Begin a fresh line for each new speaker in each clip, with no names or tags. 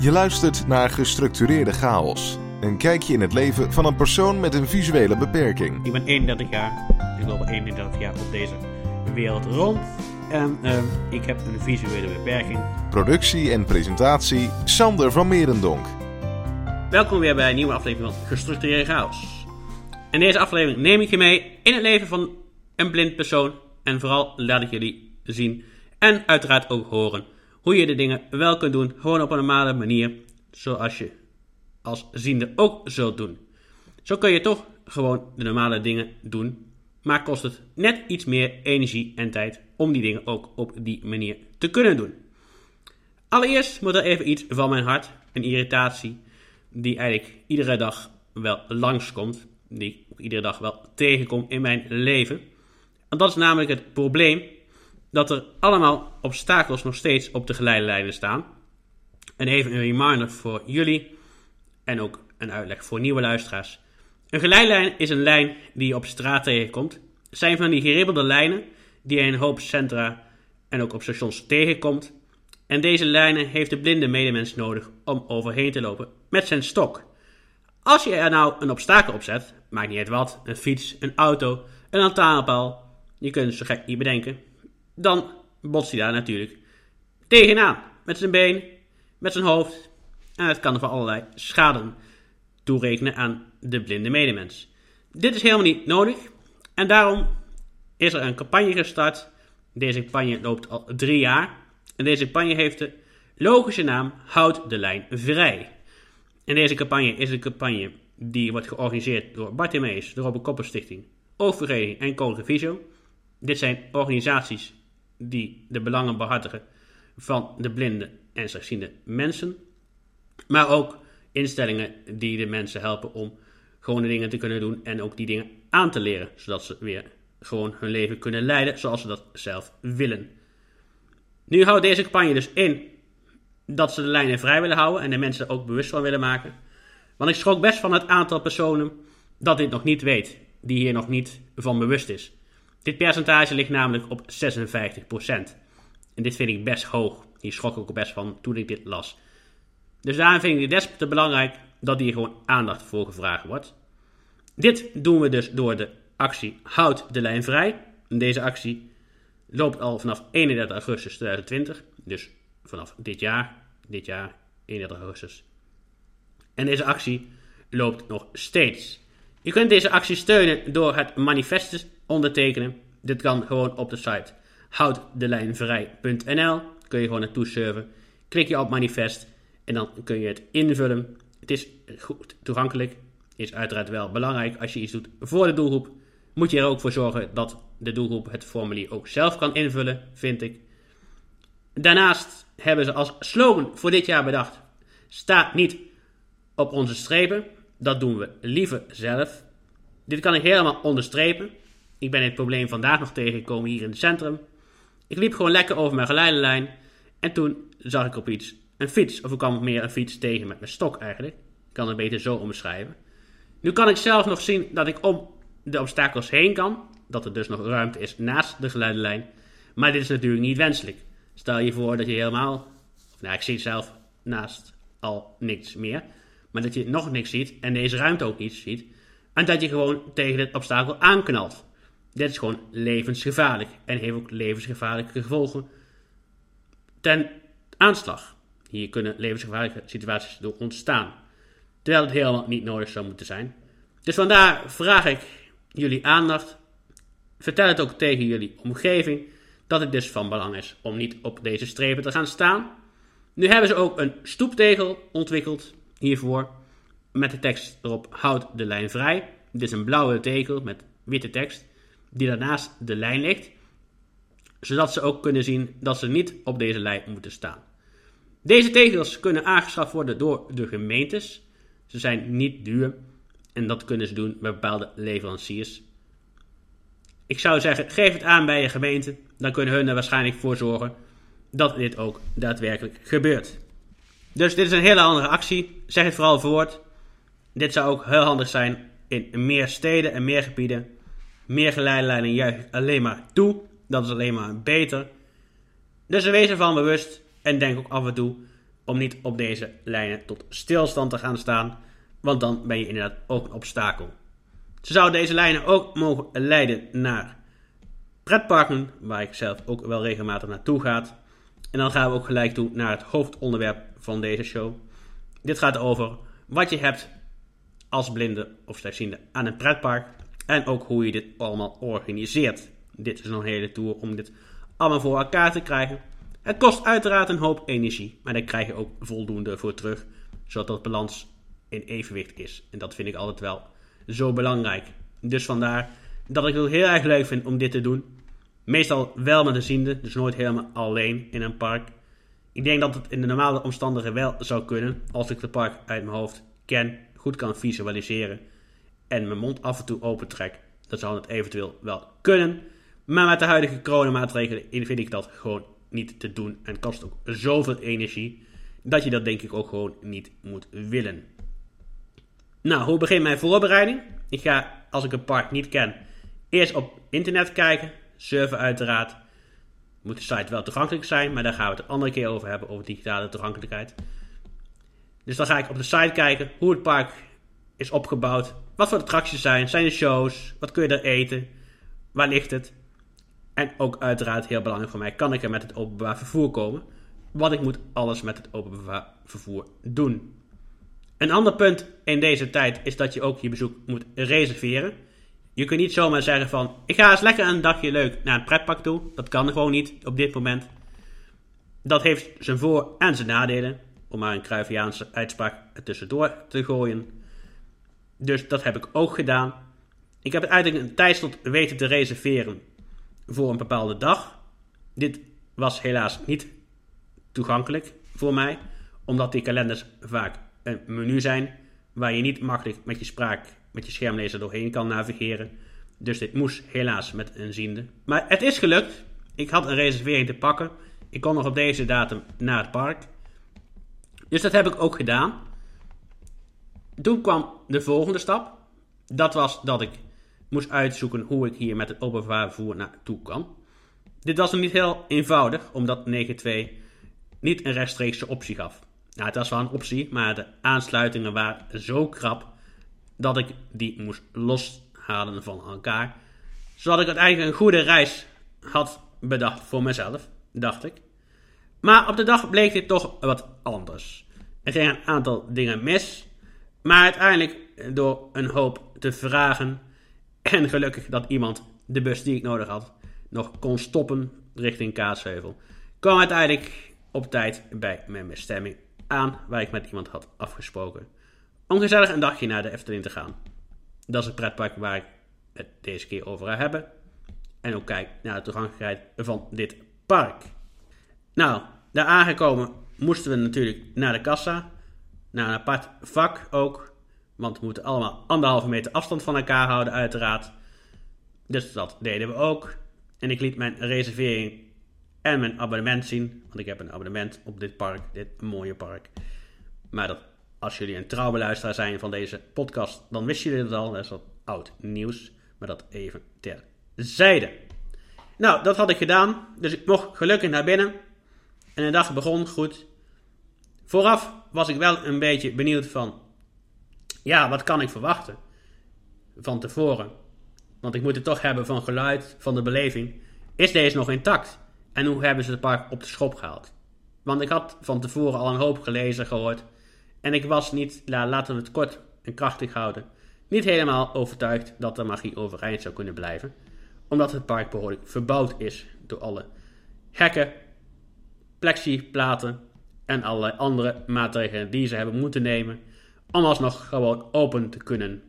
Je luistert naar Gestructureerde Chaos. Een kijkje in het leven van een persoon met een visuele beperking.
Ik ben 31 jaar. Ik loop al 31 jaar op deze wereld rond. En ehm, ik heb een visuele beperking.
Productie en presentatie Sander van Merendonk.
Welkom weer bij een nieuwe aflevering van Gestructureerde Chaos. In deze aflevering neem ik je mee in het leven van een blind persoon. En vooral laat ik jullie zien en uiteraard ook horen hoe je de dingen wel kunt doen. Gewoon op een normale manier. Zoals je als ziende ook zult doen. Zo kun je toch gewoon de normale dingen doen. Maar kost het net iets meer energie en tijd om die dingen ook op die manier te kunnen doen. Allereerst moet er even iets van mijn hart. Een irritatie die eigenlijk iedere dag wel langskomt. Die ik iedere dag wel tegenkom in mijn leven. En dat is namelijk het probleem dat er allemaal obstakels nog steeds op de geleiderlijnen staan. En even een reminder voor jullie en ook een uitleg voor nieuwe luisteraars. Een geleidlijn is een lijn die je op straat tegenkomt. Het zijn van die geribbelde lijnen die je in een hoop centra en ook op stations tegenkomt. En deze lijnen heeft de blinde medemens nodig om overheen te lopen met zijn stok. Als je er nou een obstakel op zet, maakt niet uit wat, een fiets, een auto, een lantaarnpaal, je kunt het zo gek niet bedenken, dan botst hij daar natuurlijk tegenaan. Met zijn been, met zijn hoofd. En het kan voor allerlei schade toerekenen aan de blinde medemens. Dit is helemaal niet nodig. En daarom is er een campagne gestart. Deze campagne loopt al drie jaar. En deze campagne heeft de logische naam Houd de lijn vrij. En deze campagne is een campagne die wordt georganiseerd door Bartimeus, de Robert Koppel Stichting, Oogvereniging en Code. Dit zijn organisaties die de belangen behartigen van de blinde en slechtziende mensen. Maar ook instellingen die de mensen helpen om gewone dingen te kunnen doen en ook die dingen aan te leren, zodat ze weer gewoon hun leven kunnen leiden zoals ze dat zelf willen. Nu houdt deze campagne dus in dat ze de lijnen vrij willen houden en de mensen er ook bewust van willen maken. Want ik schrok best van het aantal personen dat dit nog niet weet, die hier nog niet van bewust is. Dit percentage ligt namelijk op 56%. En dit vind ik best hoog. Hier schrok ik ook best van toen ik dit las. Dus daarom vind ik het des te belangrijk dat hier gewoon aandacht voor gevraagd wordt. Dit doen we dus door de actie Houd de lijn vrij. Deze actie loopt al vanaf 31 augustus 2020. Dus vanaf dit jaar. Dit jaar, 31 augustus. En deze actie loopt nog steeds. Je kunt deze actie steunen door het manifest ondertekenen. Dit kan gewoon op de site houddeleinvrij.nl. Kun je gewoon naartoe surfen. Klik je op manifest en dan kun je het invullen. Het is goed toegankelijk. Is uiteraard wel belangrijk als je iets doet voor de doelgroep. Moet je er ook voor zorgen dat de doelgroep het formulier ook zelf kan invullen, vind ik. Daarnaast hebben ze als slogan voor dit jaar bedacht: Sta niet op onze strepen. Dat doen we liever zelf. Dit kan ik helemaal onderstrepen. Ik ben het probleem vandaag nog tegengekomen hier in het centrum. Ik liep gewoon lekker over mijn geleidelijn. En toen zag ik op iets een fiets. Of ik kwam meer een fiets tegen met mijn stok eigenlijk. Ik kan het beter zo omschrijven. Nu kan ik zelf nog zien dat ik om de obstakels heen kan. Dat er dus nog ruimte is naast de geleidelijn. Maar dit is natuurlijk niet wenselijk. Stel je voor dat je helemaal... Of nou, ik zie zelf naast al niks meer. Maar dat je nog niks ziet en deze ruimte ook niet ziet. En dat je gewoon tegen het obstakel aanknalt. Dit is gewoon levensgevaarlijk en heeft ook levensgevaarlijke gevolgen ten aanslag. Hier kunnen levensgevaarlijke situaties door ontstaan, terwijl het helemaal niet nodig zou moeten zijn. Dus vandaar vraag ik jullie aandacht. Vertel het ook tegen jullie omgeving dat het dus van belang is om niet op deze strepen te gaan staan. Nu hebben ze ook een stoeptegel ontwikkeld hiervoor met de tekst erop houd de lijn vrij. Dit is een blauwe tegel met witte tekst die daarnaast de lijn ligt, zodat ze ook kunnen zien dat ze niet op deze lijn moeten staan. Deze tegels kunnen aangeschaft worden door de gemeentes. Ze zijn niet duur en dat kunnen ze doen bij bepaalde leveranciers. Ik zou zeggen, geef het aan bij je gemeente, dan kunnen hun er waarschijnlijk voor zorgen dat dit ook daadwerkelijk gebeurt. Dus dit is een hele andere actie. Zeg het vooral voort. Dit zou ook heel handig zijn in meer steden en meer gebieden meer geleidelijnen ik alleen maar toe. Dat is alleen maar beter. Dus wees ervan bewust en denk ook af en toe om niet op deze lijnen tot stilstand te gaan staan, want dan ben je inderdaad ook een obstakel. Ze zouden deze lijnen ook mogen leiden naar pretparken, waar ik zelf ook wel regelmatig naartoe ga. En dan gaan we ook gelijk toe naar het hoofdonderwerp van deze show. Dit gaat over wat je hebt als blinde of slechtziende aan een pretpark en ook hoe je dit allemaal organiseert. Dit is een hele tour om dit allemaal voor elkaar te krijgen. Het kost uiteraard een hoop energie, maar daar krijg je ook voldoende voor terug, zodat het balans in evenwicht is. En dat vind ik altijd wel zo belangrijk. Dus vandaar dat ik het heel erg leuk vind om dit te doen. Meestal wel met een ziende, dus nooit helemaal alleen in een park. Ik denk dat het in de normale omstandigheden wel zou kunnen, als ik het park uit mijn hoofd ken, goed kan visualiseren en mijn mond af en toe opentrek. Dan zou het eventueel wel kunnen. Maar met de huidige coronamaatregelen vind ik dat gewoon niet te doen. En kost ook zoveel energie dat je dat denk ik ook gewoon niet moet willen. Nou, hoe begint mijn voorbereiding? Ik ga, als ik een park niet ken, eerst op internet kijken. Surfen uiteraard. Moet de site wel toegankelijk zijn, maar daar gaan we het een andere keer over hebben, over digitale toegankelijkheid. Dus dan ga ik op de site kijken hoe het park is opgebouwd. Wat voor attracties zijn, zijn er shows, wat kun je er eten, waar ligt het. En ook uiteraard heel belangrijk voor mij, kan ik er met het openbaar vervoer komen? Want ik moet alles met het openbaar vervoer doen. Een ander punt in deze tijd is dat je ook je bezoek moet reserveren. Je kunt niet zomaar zeggen van, ik ga eens lekker een dagje leuk naar een pretpark toe. Dat kan gewoon niet op dit moment. Dat heeft zijn voor- en zijn nadelen. Om maar een Cruyffiaanse uitspraak tussendoor te gooien. Dus dat heb ik ook gedaan. Ik heb uiteindelijk een tijdslot weten te reserveren voor een bepaalde dag. Dit was helaas niet toegankelijk voor mij, omdat die kalenders vaak een menu zijn waar je niet makkelijk met je spraak, met je schermlezer doorheen kan navigeren. Dus dit moest helaas met een ziende. Maar het is gelukt. Ik had een reservering te pakken. Ik kon nog op deze datum naar het park. Dus dat heb ik ook gedaan. Toen kwam de volgende stap. Dat was dat ik moest uitzoeken hoe ik hier met het openbaar vervoer naartoe kan. Dit was nog niet heel eenvoudig, omdat 9.2 niet een rechtstreekse optie gaf. Nou, het was wel een optie, maar de aansluitingen waren zo krap dat ik die moest loshalen van elkaar. Zodat ik uiteindelijk een goede reis had bedacht voor mezelf, dacht ik. Maar op de dag bleek dit toch wat anders. Er gingen een aantal dingen mis, maar uiteindelijk door een hoop te vragen en gelukkig dat iemand de bus die ik nodig had nog kon stoppen richting Kaatsheuvel, kwam uiteindelijk op tijd bij mijn bestemming aan waar ik met iemand had afgesproken. Om gezellig een dagje naar de Efteling te gaan. Dat is het pretpark waar ik het deze keer over ga hebben. En ook kijk naar de toegankelijkheid van dit park. Nou, daar aangekomen moesten we natuurlijk naar de kassa. Naar een apart vak ook. Want we moeten allemaal anderhalve meter afstand van elkaar houden, uiteraard. Dus dat deden we ook. En ik liet mijn reservering en mijn abonnement zien. Want ik heb een abonnement op dit park, dit mooie park. Maar dat, als jullie een trouwe luisteraar zijn van deze podcast, dan wisten jullie het al. Dat is wat oud nieuws. Maar dat even terzijde. Nou, dat had ik gedaan. Dus ik mocht gelukkig naar binnen. En de dag begon goed. Vooraf was ik wel een beetje benieuwd van... Ja, wat kan ik verwachten? Van tevoren. Want ik moet het toch hebben van geluid, van de beleving. Is deze nog intact? En hoe hebben ze het park op de schop gehaald? Want ik had van tevoren al een hoop gelezen, gehoord. En ik was niet, laten we het kort en krachtig houden, niet helemaal overtuigd dat de magie overeind zou kunnen blijven. Omdat het park behoorlijk verbouwd is door alle hekken, plexiplaten en allerlei andere maatregelen die ze hebben moeten nemen. Om alsnog gewoon open te kunnen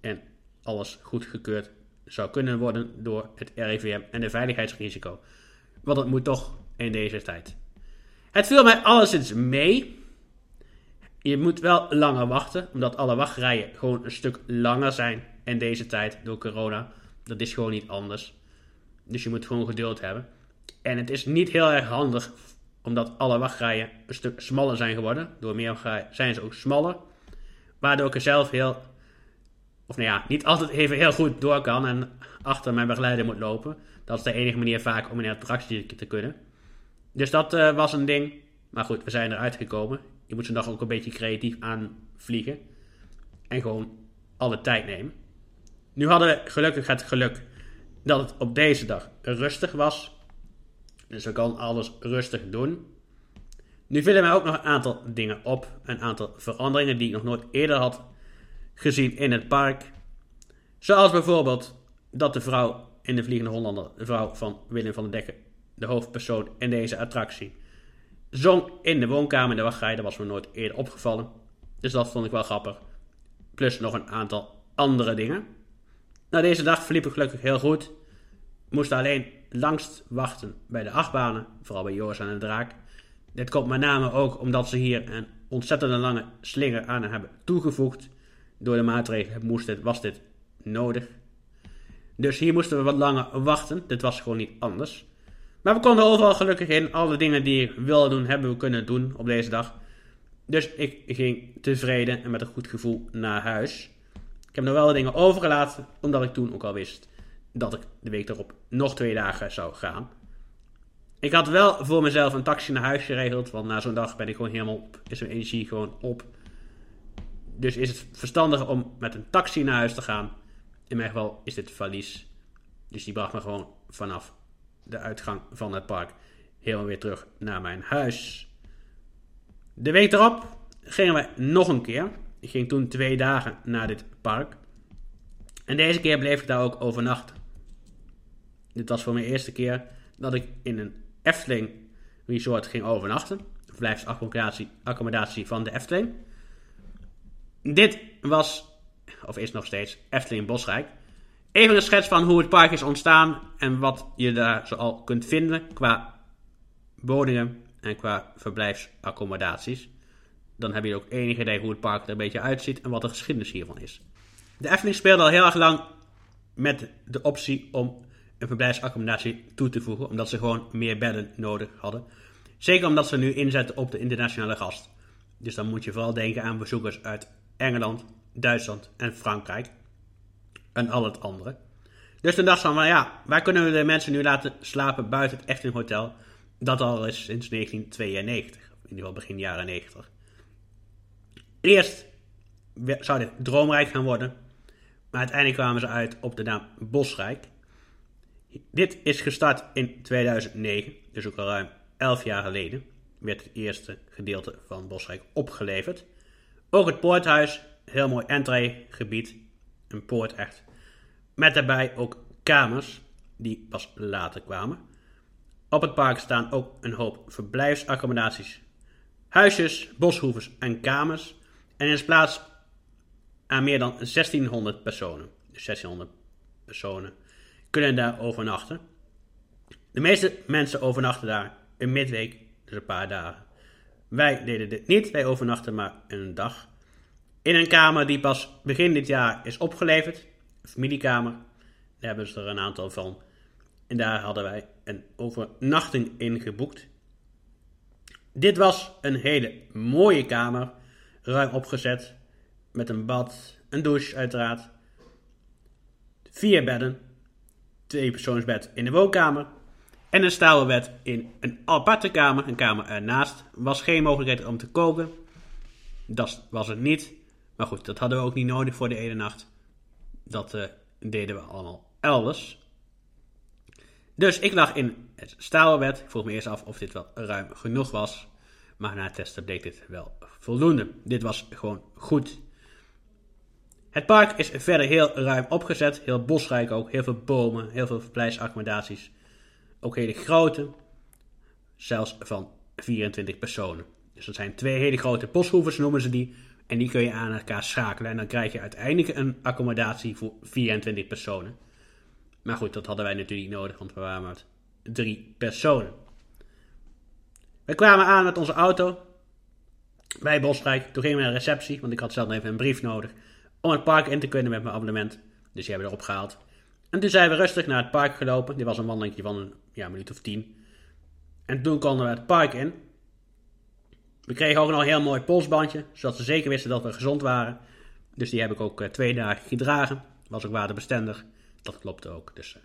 en alles goedgekeurd zou kunnen worden door het RIVM en de veiligheidsrisico. Want het moet toch in deze tijd. Het viel mij alleszins mee. Je moet wel langer wachten, omdat alle wachtrijen gewoon een stuk langer zijn in deze tijd door corona. Dat is gewoon niet anders. Dus je moet gewoon geduld hebben. En het is niet heel erg handig, omdat alle wachtrijen een stuk smaller zijn geworden. Door meer wachtrijen zijn ze ook smaller. Waardoor ik er zelf heel, of nou ja, niet altijd even heel goed door kan en achter mijn begeleider moet lopen. Dat is de enige manier vaak om in een attractie te kunnen. Dus dat uh, was een ding. Maar goed, we zijn eruit gekomen. Je moet ze nog ook een beetje creatief aanvliegen. En gewoon alle tijd nemen. Nu hadden we gelukkig het geluk dat het op deze dag rustig was. Dus we konden alles rustig doen. Nu vielen mij ook nog een aantal dingen op. Een aantal veranderingen die ik nog nooit eerder had gezien in het park. Zoals bijvoorbeeld dat de vrouw in de Vliegende Hollander, de vrouw van Willem van der Dekken, de hoofdpersoon in deze attractie, zong in de woonkamer in de wachtrij. Dat was me nooit eerder opgevallen. Dus dat vond ik wel grappig. Plus nog een aantal andere dingen. Nou, deze dag verliep het gelukkig heel goed. We moesten alleen langst wachten bij de achtbanen, vooral bij Joris en de Draak. Dit komt met name ook omdat ze hier een ontzettend lange slinger aan hebben toegevoegd. Door de maatregelen moest dit, was dit nodig. Dus hier moesten we wat langer wachten. Dit was gewoon niet anders. Maar we konden overal gelukkig in. Alle dingen die ik wilde doen, hebben we kunnen doen op deze dag. Dus ik ging tevreden en met een goed gevoel naar huis. Ik heb nog wel dingen overgelaten, omdat ik toen ook al wist dat ik de week erop nog twee dagen zou gaan. Ik had wel voor mezelf een taxi naar huis geregeld, want na zo'n dag ben ik gewoon helemaal op, is mijn energie gewoon op. Dus is het verstandiger om met een taxi naar huis te gaan. In mijn geval is dit valies. Dus die bracht me gewoon vanaf de uitgang van het park helemaal weer terug naar mijn huis. De week erop gingen we nog een keer. Ik ging toen twee dagen naar dit park. En deze keer bleef ik daar ook overnachten. Dit was voor mijn eerste keer dat ik in een Efteling resort ging overnachten. Verblijfsaccommodatie accommodatie van de Efteling. Dit was, of is nog steeds, Efteling Bosrijk. Even een schets van hoe het park is ontstaan en wat je daar zoal kunt vinden qua woningen en qua verblijfsaccommodaties. Dan heb je ook enig idee hoe het park er een beetje uitziet en wat de geschiedenis hiervan is. De Efteling speelde al heel erg lang met de optie om een verblijfsaccommodatie toe te voegen, omdat ze gewoon meer bedden nodig hadden. Zeker omdat ze nu inzetten op de internationale gast. Dus dan moet je vooral denken aan bezoekers uit Engeland, Duitsland en Frankrijk. En al het andere. Dus toen dacht ze van, ja, waar kunnen we de mensen nu laten slapen buiten het Efteling Hotel? Dat al is sinds 1992, in ieder geval begin jaren 90. Eerst zou dit Droomrijk gaan worden, maar uiteindelijk kwamen ze uit op de naam Bosrijk. Dit is gestart in 2009, dus ook al ruim 11 jaar geleden, werd het eerste gedeelte van Bosrijk opgeleverd. Ook het poorthuis, heel mooi entreegebied, een poort echt. Met daarbij ook kamers, die pas later kwamen. Op het park staan ook een hoop verblijfsaccommodaties, huisjes, boshoeves en kamers. En is plaats aan meer dan 1600 personen. Dus 1600 personen kunnen daar overnachten. De meeste mensen overnachten daar een midweek, dus een paar dagen. Wij deden dit niet, wij overnachten maar een dag. In een kamer die pas begin dit jaar is opgeleverd, een familiekamer. Daar hebben ze er een aantal van. En daar hadden wij een overnachting in geboekt. Dit was een hele mooie kamer, ruim opgezet, met een bad, een douche uiteraard. Vier bedden, twee persoonsbed in de woonkamer en een staalbed in een aparte kamer, een kamer ernaast. Was geen mogelijkheid om te koken. Dat was het niet. Maar goed, dat hadden we ook niet nodig voor de ene nacht. Dat uh, deden we allemaal elders. Dus ik lag in het staalbed. Ik vroeg me eerst af of dit wel ruim genoeg was. Maar na het testen bleek dit wel voldoende. Dit was gewoon goed. Het park is verder heel ruim opgezet, heel bosrijk ook, heel veel bomen, heel veel verblijfsaccommodaties. Ook hele grote, zelfs van 24 personen. Dus dat zijn twee hele grote boshoevers noemen ze die. En die kun je aan elkaar schakelen en dan krijg je uiteindelijk een accommodatie voor 24 personen. Maar goed, dat hadden wij natuurlijk niet nodig, want we waren maar drie personen. We kwamen aan met onze auto bij Bosrijk. Toen gingen we naar de receptie, want ik had zelf even een brief nodig om het park in te kunnen met mijn abonnement. Dus die hebben we erop gehaald. En toen zijn we rustig naar het park gelopen. Dit was een wandeling van een ja, minuut of tien. En toen konden we het park in. We kregen ook nog een heel mooi polsbandje, zodat ze zeker wisten dat we gezond waren. Dus die heb ik ook uh, twee dagen gedragen. Was ook waterbestendig. Dat klopte ook. Dus uh,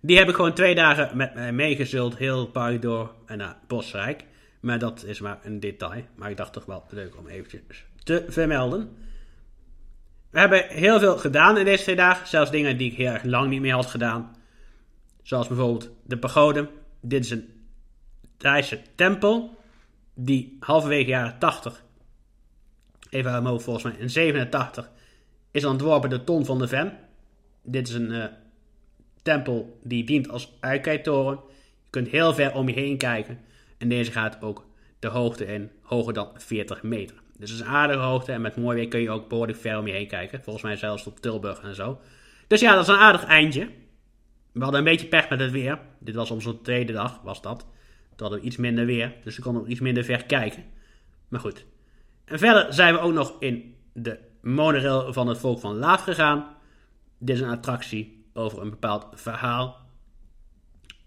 die heb ik gewoon twee dagen met mij meegezult, heel het park door en naar Bosrijk. Maar dat is maar een detail. Maar ik dacht toch wel leuk om eventjes te vermelden. We hebben heel veel gedaan in deze twee dagen. Zelfs dingen die ik heel erg lang niet meer had gedaan. Zoals bijvoorbeeld de pagode. Dit is een Thaise tempel. Die halverwege jaren 80. Even aan mijn volgens mij. In 87 is ontworpen de Ton van de Ven. Dit is een uh, tempel die dient als uitkijktoren. Je kunt heel ver om je heen kijken. En deze gaat ook de hoogte in, hoger dan 40 meter. Dus het is een aardige hoogte en met mooi weer kun je ook behoorlijk ver om je heen kijken. Volgens mij zelfs op Tilburg en zo. Dus ja, dat is een aardig eindje. We hadden een beetje pech met het weer. Dit was onze tweede dag, was dat. Toen hadden we iets minder weer, dus we konden ook iets minder ver kijken. Maar goed. En verder zijn we ook nog in de monorail van het volk van Laaf gegaan. Dit is een attractie over een bepaald verhaal.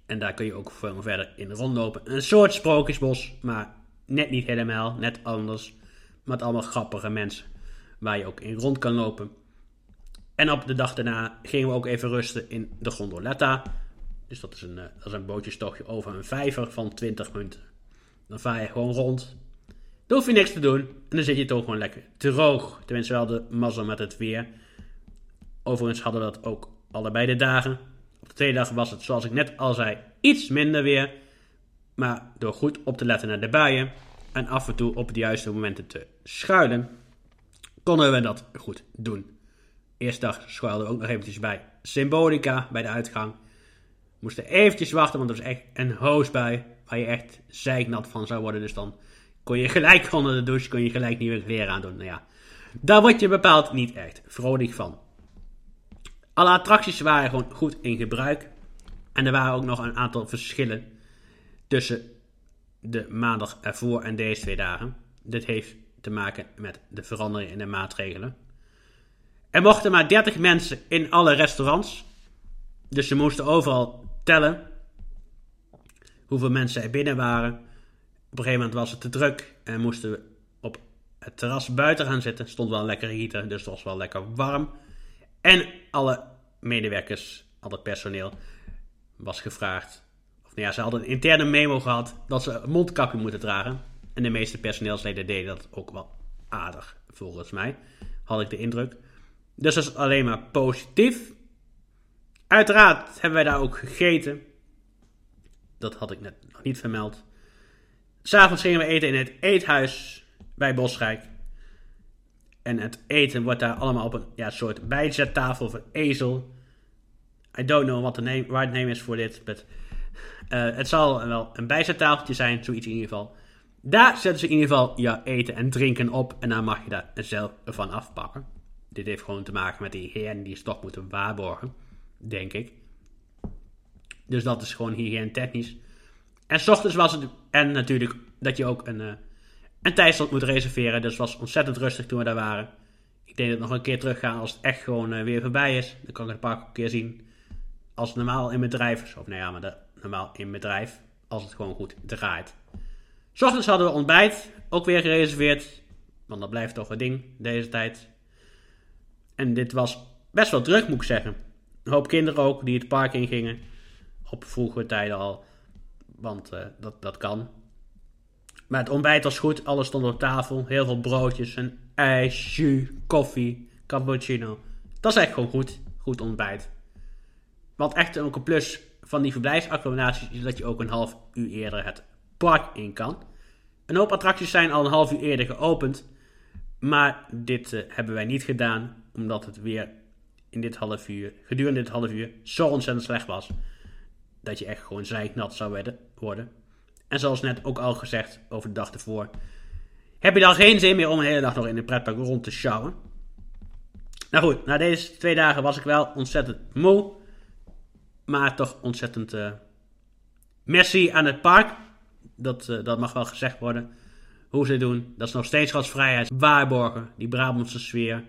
En daar kun je ook verder in rondlopen. Een soort sprookjesbos, maar net niet helemaal, net anders. Met allemaal grappige mensen waar je ook in rond kan lopen. En op de dag daarna gingen we ook even rusten in de Gondoletta. Dus dat is een, eh, dat is een bootjestochtje over een vijver van 20 minuten. Dan vaar je gewoon rond. Dan hoef je niks te doen. En dan zit je toch gewoon lekker droog. Tenminste, we hadden mazzel met het weer. Overigens hadden we dat ook allebei de dagen. Op de tweede dag was het, zoals ik net al zei, iets minder weer. Maar door goed op te letten naar de buien en af en toe op de juiste momenten te schuilen, konden we dat goed doen. Eerste dag schuilden we ook nog eventjes bij Symbolica, bij de uitgang. Moesten eventjes wachten, want er was echt een hoos bij, waar je echt zeiknat van zou worden. Dus dan kon je gelijk onder de douche, kon je gelijk nieuwe weer aan doen. Nou ja, daar word je bepaald niet echt vrolijk van. Alle attracties waren gewoon goed in gebruik. En er waren ook nog een aantal verschillen tussen de maandag ervoor en deze twee dagen. Dit heeft te maken met de verandering in de maatregelen. Er mochten maar 30 mensen in alle restaurants. Dus ze moesten overal tellen hoeveel mensen er binnen waren. Op een gegeven moment was het te druk en moesten we op het terras buiten gaan zitten. Stond wel een lekkere dus het was wel lekker warm. En alle medewerkers, al het personeel, was gevraagd. Of nou ja, ze hadden een interne memo gehad dat ze een mondkapje moeten dragen. En de meeste personeelsleden deden dat ook wel aardig, volgens mij. Had ik de indruk. Dus dat is alleen maar positief. Uiteraard hebben wij daar ook gegeten. Dat had ik net nog niet vermeld. S'avonds gingen we eten in het eethuis bij Bosrijk. En het eten wordt daar allemaal op een ja, soort bijzettafel of ezel. I don't know what the name, right name is voor dit. But, uh, het zal wel een bijzettafeltje zijn, zoiets in ieder geval. Daar zetten ze in ieder geval je eten en drinken op. En dan mag je daar zelf van afpakken. Dit heeft gewoon te maken met die hygiëne die ze toch moeten waarborgen. Denk ik. Dus dat is gewoon hygiëne technisch. En s ochtends was het. En natuurlijk dat je ook een. Uh, een tijdslot moet reserveren. Dus het was ontzettend rustig toen we daar waren. Ik denk dat nog een keer teruggaan als het echt gewoon uh, weer voorbij is. Dan kan ik het een keer zien. Als het normaal in bedrijf Of nou ja, maar normaal in bedrijf. Als het gewoon goed draait. Ochtends hadden we ontbijt. Ook weer gereserveerd. Want dat blijft toch een ding deze tijd. En dit was best wel druk, moet ik zeggen. Een hoop kinderen ook die het park in gingen. Op vroege tijden al. Want uh, dat, dat kan. Maar het ontbijt was goed. Alles stond op tafel. Heel veel broodjes en ijs, jus, koffie, cappuccino. Dat is echt gewoon goed. Goed ontbijt. Wat echt ook een plus van die verblijfsaccommodaties is dat je ook een half uur eerder het park in kan. Een hoop attracties zijn al een half uur eerder geopend. Maar dit uh, hebben wij niet gedaan, omdat het weer in dit half uur, gedurende dit half uur, zo ontzettend slecht was. Dat je echt gewoon zeiknat zou worden. En zoals net ook al gezegd over de dag ervoor, heb je dan geen zin meer om een hele dag nog in de pretpark rond te sjouwen. Nou goed, na deze twee dagen was ik wel ontzettend moe. Maar toch ontzettend uh, merci aan het park. Dat, uh, dat mag wel gezegd worden. Hoe ze doen. Dat is nog steeds gasvrijheid. Waarborgen. Die Brabantse sfeer.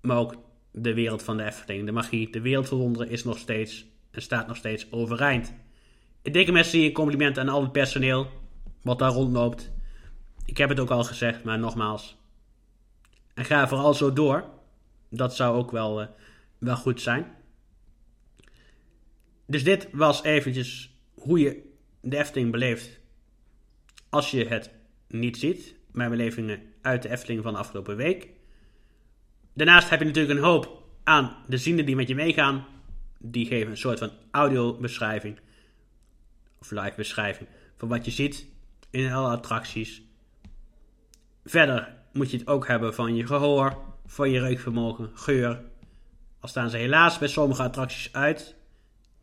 Maar ook de wereld van de Efteling. De magie. De wereld van wonderen is nog steeds. En staat nog steeds overeind. Een dikke merci en compliment aan al het personeel. Wat daar rondloopt. Ik heb het ook al gezegd, maar nogmaals. En ga vooral zo door. Dat zou ook wel, uh, wel goed zijn. Dus dit was eventjes hoe je de Efteling beleeft als je het niet ziet. Mijn belevingen uit de Efteling van de afgelopen week. Daarnaast heb je natuurlijk een hoop aan de zienden die met je meegaan. Die geven een soort van audiobeschrijving. Of live beschrijving van wat je ziet in alle attracties. Verder moet je het ook hebben van je gehoor, van je reukvermogen, geur. Al staan ze helaas bij sommige attracties uit.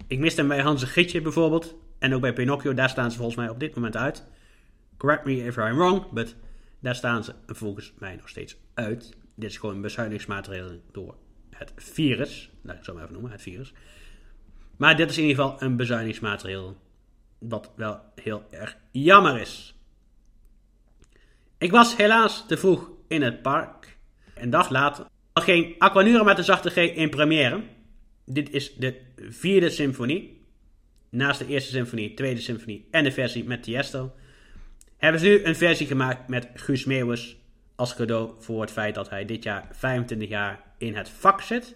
Ik mis hem bij Hans Gietje bijvoorbeeld. En ook bij Pinocchio, daar staan ze volgens mij op dit moment uit. Correct me if I'm wrong, but daar staan ze volgens mij nog steeds uit. Dit is gewoon een bezuinigingsmaatregel door het virus. Laat ik het zo maar even noemen, het virus. Maar dit is in ieder geval een bezuinigingsmaatregel. Wat wel heel erg jammer is. Ik was helaas te vroeg in het park. Een dag later ging Aquanura met de zachte G in première. Dit is de vierde symfonie. Naast de eerste symfonie, tweede symfonie en de versie met Tiesto. Hebben ze nu een versie gemaakt met Guus Meeuwis als cadeau voor het feit dat hij dit jaar 25 jaar in het vak zit.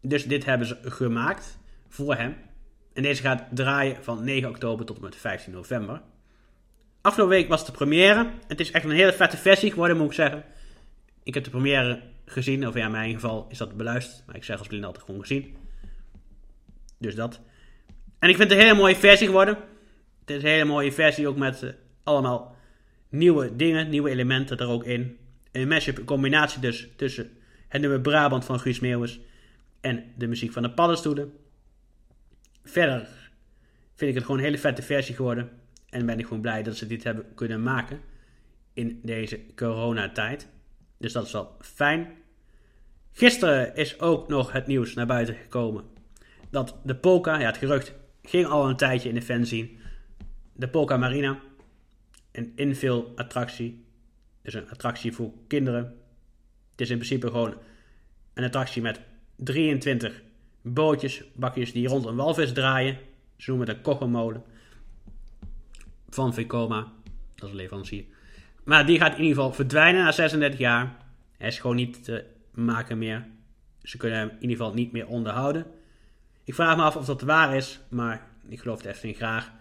Dus dit hebben ze gemaakt voor hem. En deze gaat draaien van 9 oktober tot en met 15 november. Afgelopen week was de première. Het is echt een hele vette versie geworden, moet ik zeggen. Ik heb de première gezien, of ja, in mijn geval is dat beluisterd. Maar ik zeg als blind altijd gewoon gezien. Dus dat. En ik vind het een hele mooie versie geworden. Het is een hele mooie versie ook met uh, allemaal nieuwe dingen, nieuwe elementen er ook in. Een mashup, een combinatie dus tussen het nummer Brabant van Guus Meeuwis en de muziek van de paddenstoelen. Verder vind ik het gewoon een hele vette versie geworden. En ben ik gewoon blij dat ze dit hebben kunnen maken in deze coronatijd. Dus dat is wel fijn. Gisteren is ook nog het nieuws naar buiten gekomen dat de Polka, ja het gerucht ging al een tijdje in de fanzine, de Polka Marina, een infill attractie, dus een attractie voor kinderen. Het is in principe gewoon een attractie met 23 bootjes, bakjes die rond een walvis draaien. Ze noemen het een. Van Vekoma, dat is een leverancier. Maar die gaat in ieder geval verdwijnen na 36 jaar. Hij is gewoon niet te maken meer. Ze kunnen hem in ieder geval niet meer onderhouden. Ik vraag me af of dat waar is, maar ik geloof het echt graag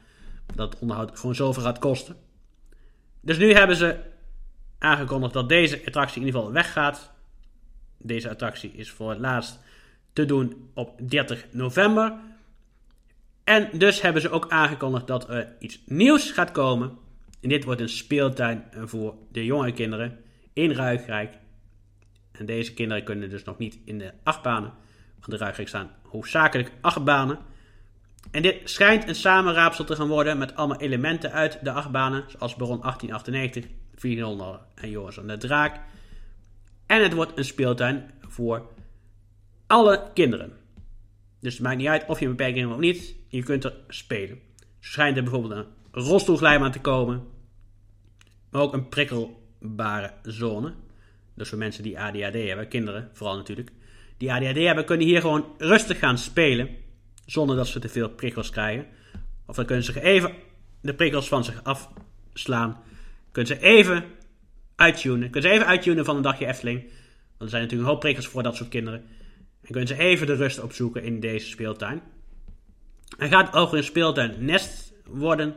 dat onderhoud gewoon zoveel gaat kosten. Dus nu hebben ze aangekondigd dat deze attractie in ieder geval weggaat. Deze attractie is voor het laatst te doen op 30 november. En dus hebben ze ook aangekondigd dat er iets nieuws gaat komen. En dit wordt een speeltuin voor de jonge kinderen in Ruigrijk. En deze kinderen kunnen dus nog niet in de achtbanen. Want de Ruigrijk staan hoofdzakelijk achtbanen. En dit schijnt een samenraapsel te gaan worden met allemaal elementen uit de achtbanen. Zoals Baron 1898, 400 en Joris en de Draak. En het wordt een speeltuin voor alle kinderen. Dus het maakt niet uit of je een beperking hebt of niet. Je kunt er spelen. Schijnt er bijvoorbeeld een rolstoelglijbaan te komen. Maar ook een prikkelbare zone. Dus voor mensen die ADHD hebben, kinderen vooral natuurlijk. Die ADHD hebben, kunnen hier gewoon rustig gaan spelen. Zonder dat ze te veel prikkels krijgen. Of dan kunnen ze even de prikkels van zich afslaan. Kunnen ze even uittunen. Kunnen ze even uittunen van een dagje Efteling. Want er zijn natuurlijk een hoop prikkels voor dat soort kinderen. En kunnen ze even de rust opzoeken in deze speeltuin. Hij gaat over een speeltuin Nest worden.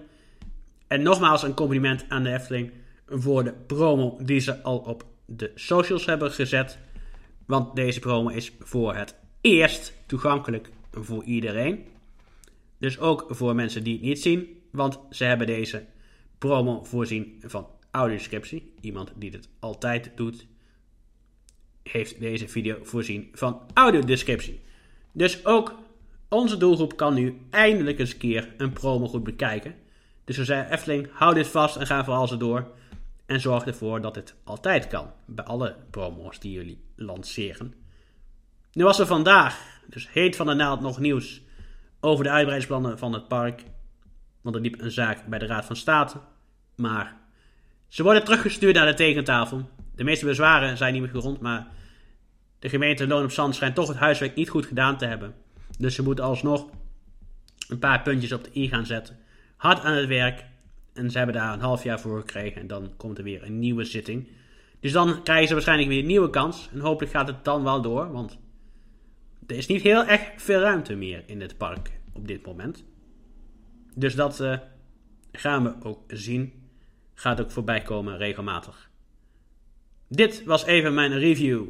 En nogmaals een compliment aan de Efteling voor de promo die ze al op de socials hebben gezet. Want deze promo is voor het eerst toegankelijk voor iedereen. Dus ook voor mensen die het niet zien. Want ze hebben deze promo voorzien van audiodescriptie. Iemand die dit altijd doet, heeft deze video voorzien van audiodescriptie. Dus ook onze doelgroep kan nu eindelijk eens een keer een promo goed bekijken. Dus we zeggen Efteling, hou dit vast en ga vooral zo door. En zorg ervoor dat het altijd kan. Bij alle promo's die jullie lanceren. Nu was er vandaag, dus heet van de naald, nog nieuws over de uitbreidingsplannen van het park. Want er liep een zaak bij de Raad van State. Maar ze worden teruggestuurd naar de tekentafel. De meeste bezwaren zijn niet meer gerond, maar de gemeente Loon op Zand schijnt toch het huiswerk niet goed gedaan te hebben. Dus ze moeten alsnog een paar puntjes op de i gaan zetten. Hard aan het werk. En ze hebben daar een half jaar voor gekregen. En dan komt er weer een nieuwe zitting. Dus dan krijgen ze waarschijnlijk weer een nieuwe kans. En hopelijk gaat het dan wel door. Want er is niet heel erg veel ruimte meer in het park op dit moment. Dus dat uh, gaan we ook zien. Gaat ook voorbij komen regelmatig. Dit was even mijn review.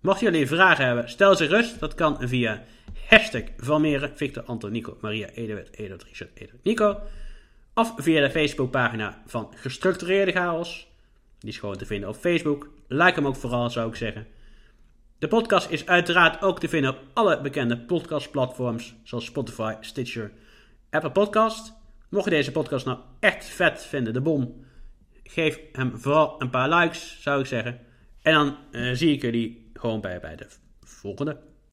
Mochten jullie vragen hebben, stel ze rust. Dat kan via hashtag Victor, Anton, Nico, Maria, Eduard, Eduard, Richard, Eduard, Nico. Of via de Facebookpagina van Gestructureerde Chaos. Die is gewoon te vinden op Facebook. Like hem ook vooral, zou ik zeggen. De podcast is uiteraard ook te vinden op alle bekende podcastplatforms, zoals Spotify, Stitcher, Apple Podcast. Mocht je deze podcast nou echt vet vinden, de bom, geef hem vooral een paar likes, zou ik zeggen. En dan uh, zie ik jullie gewoon bij, bij de volgende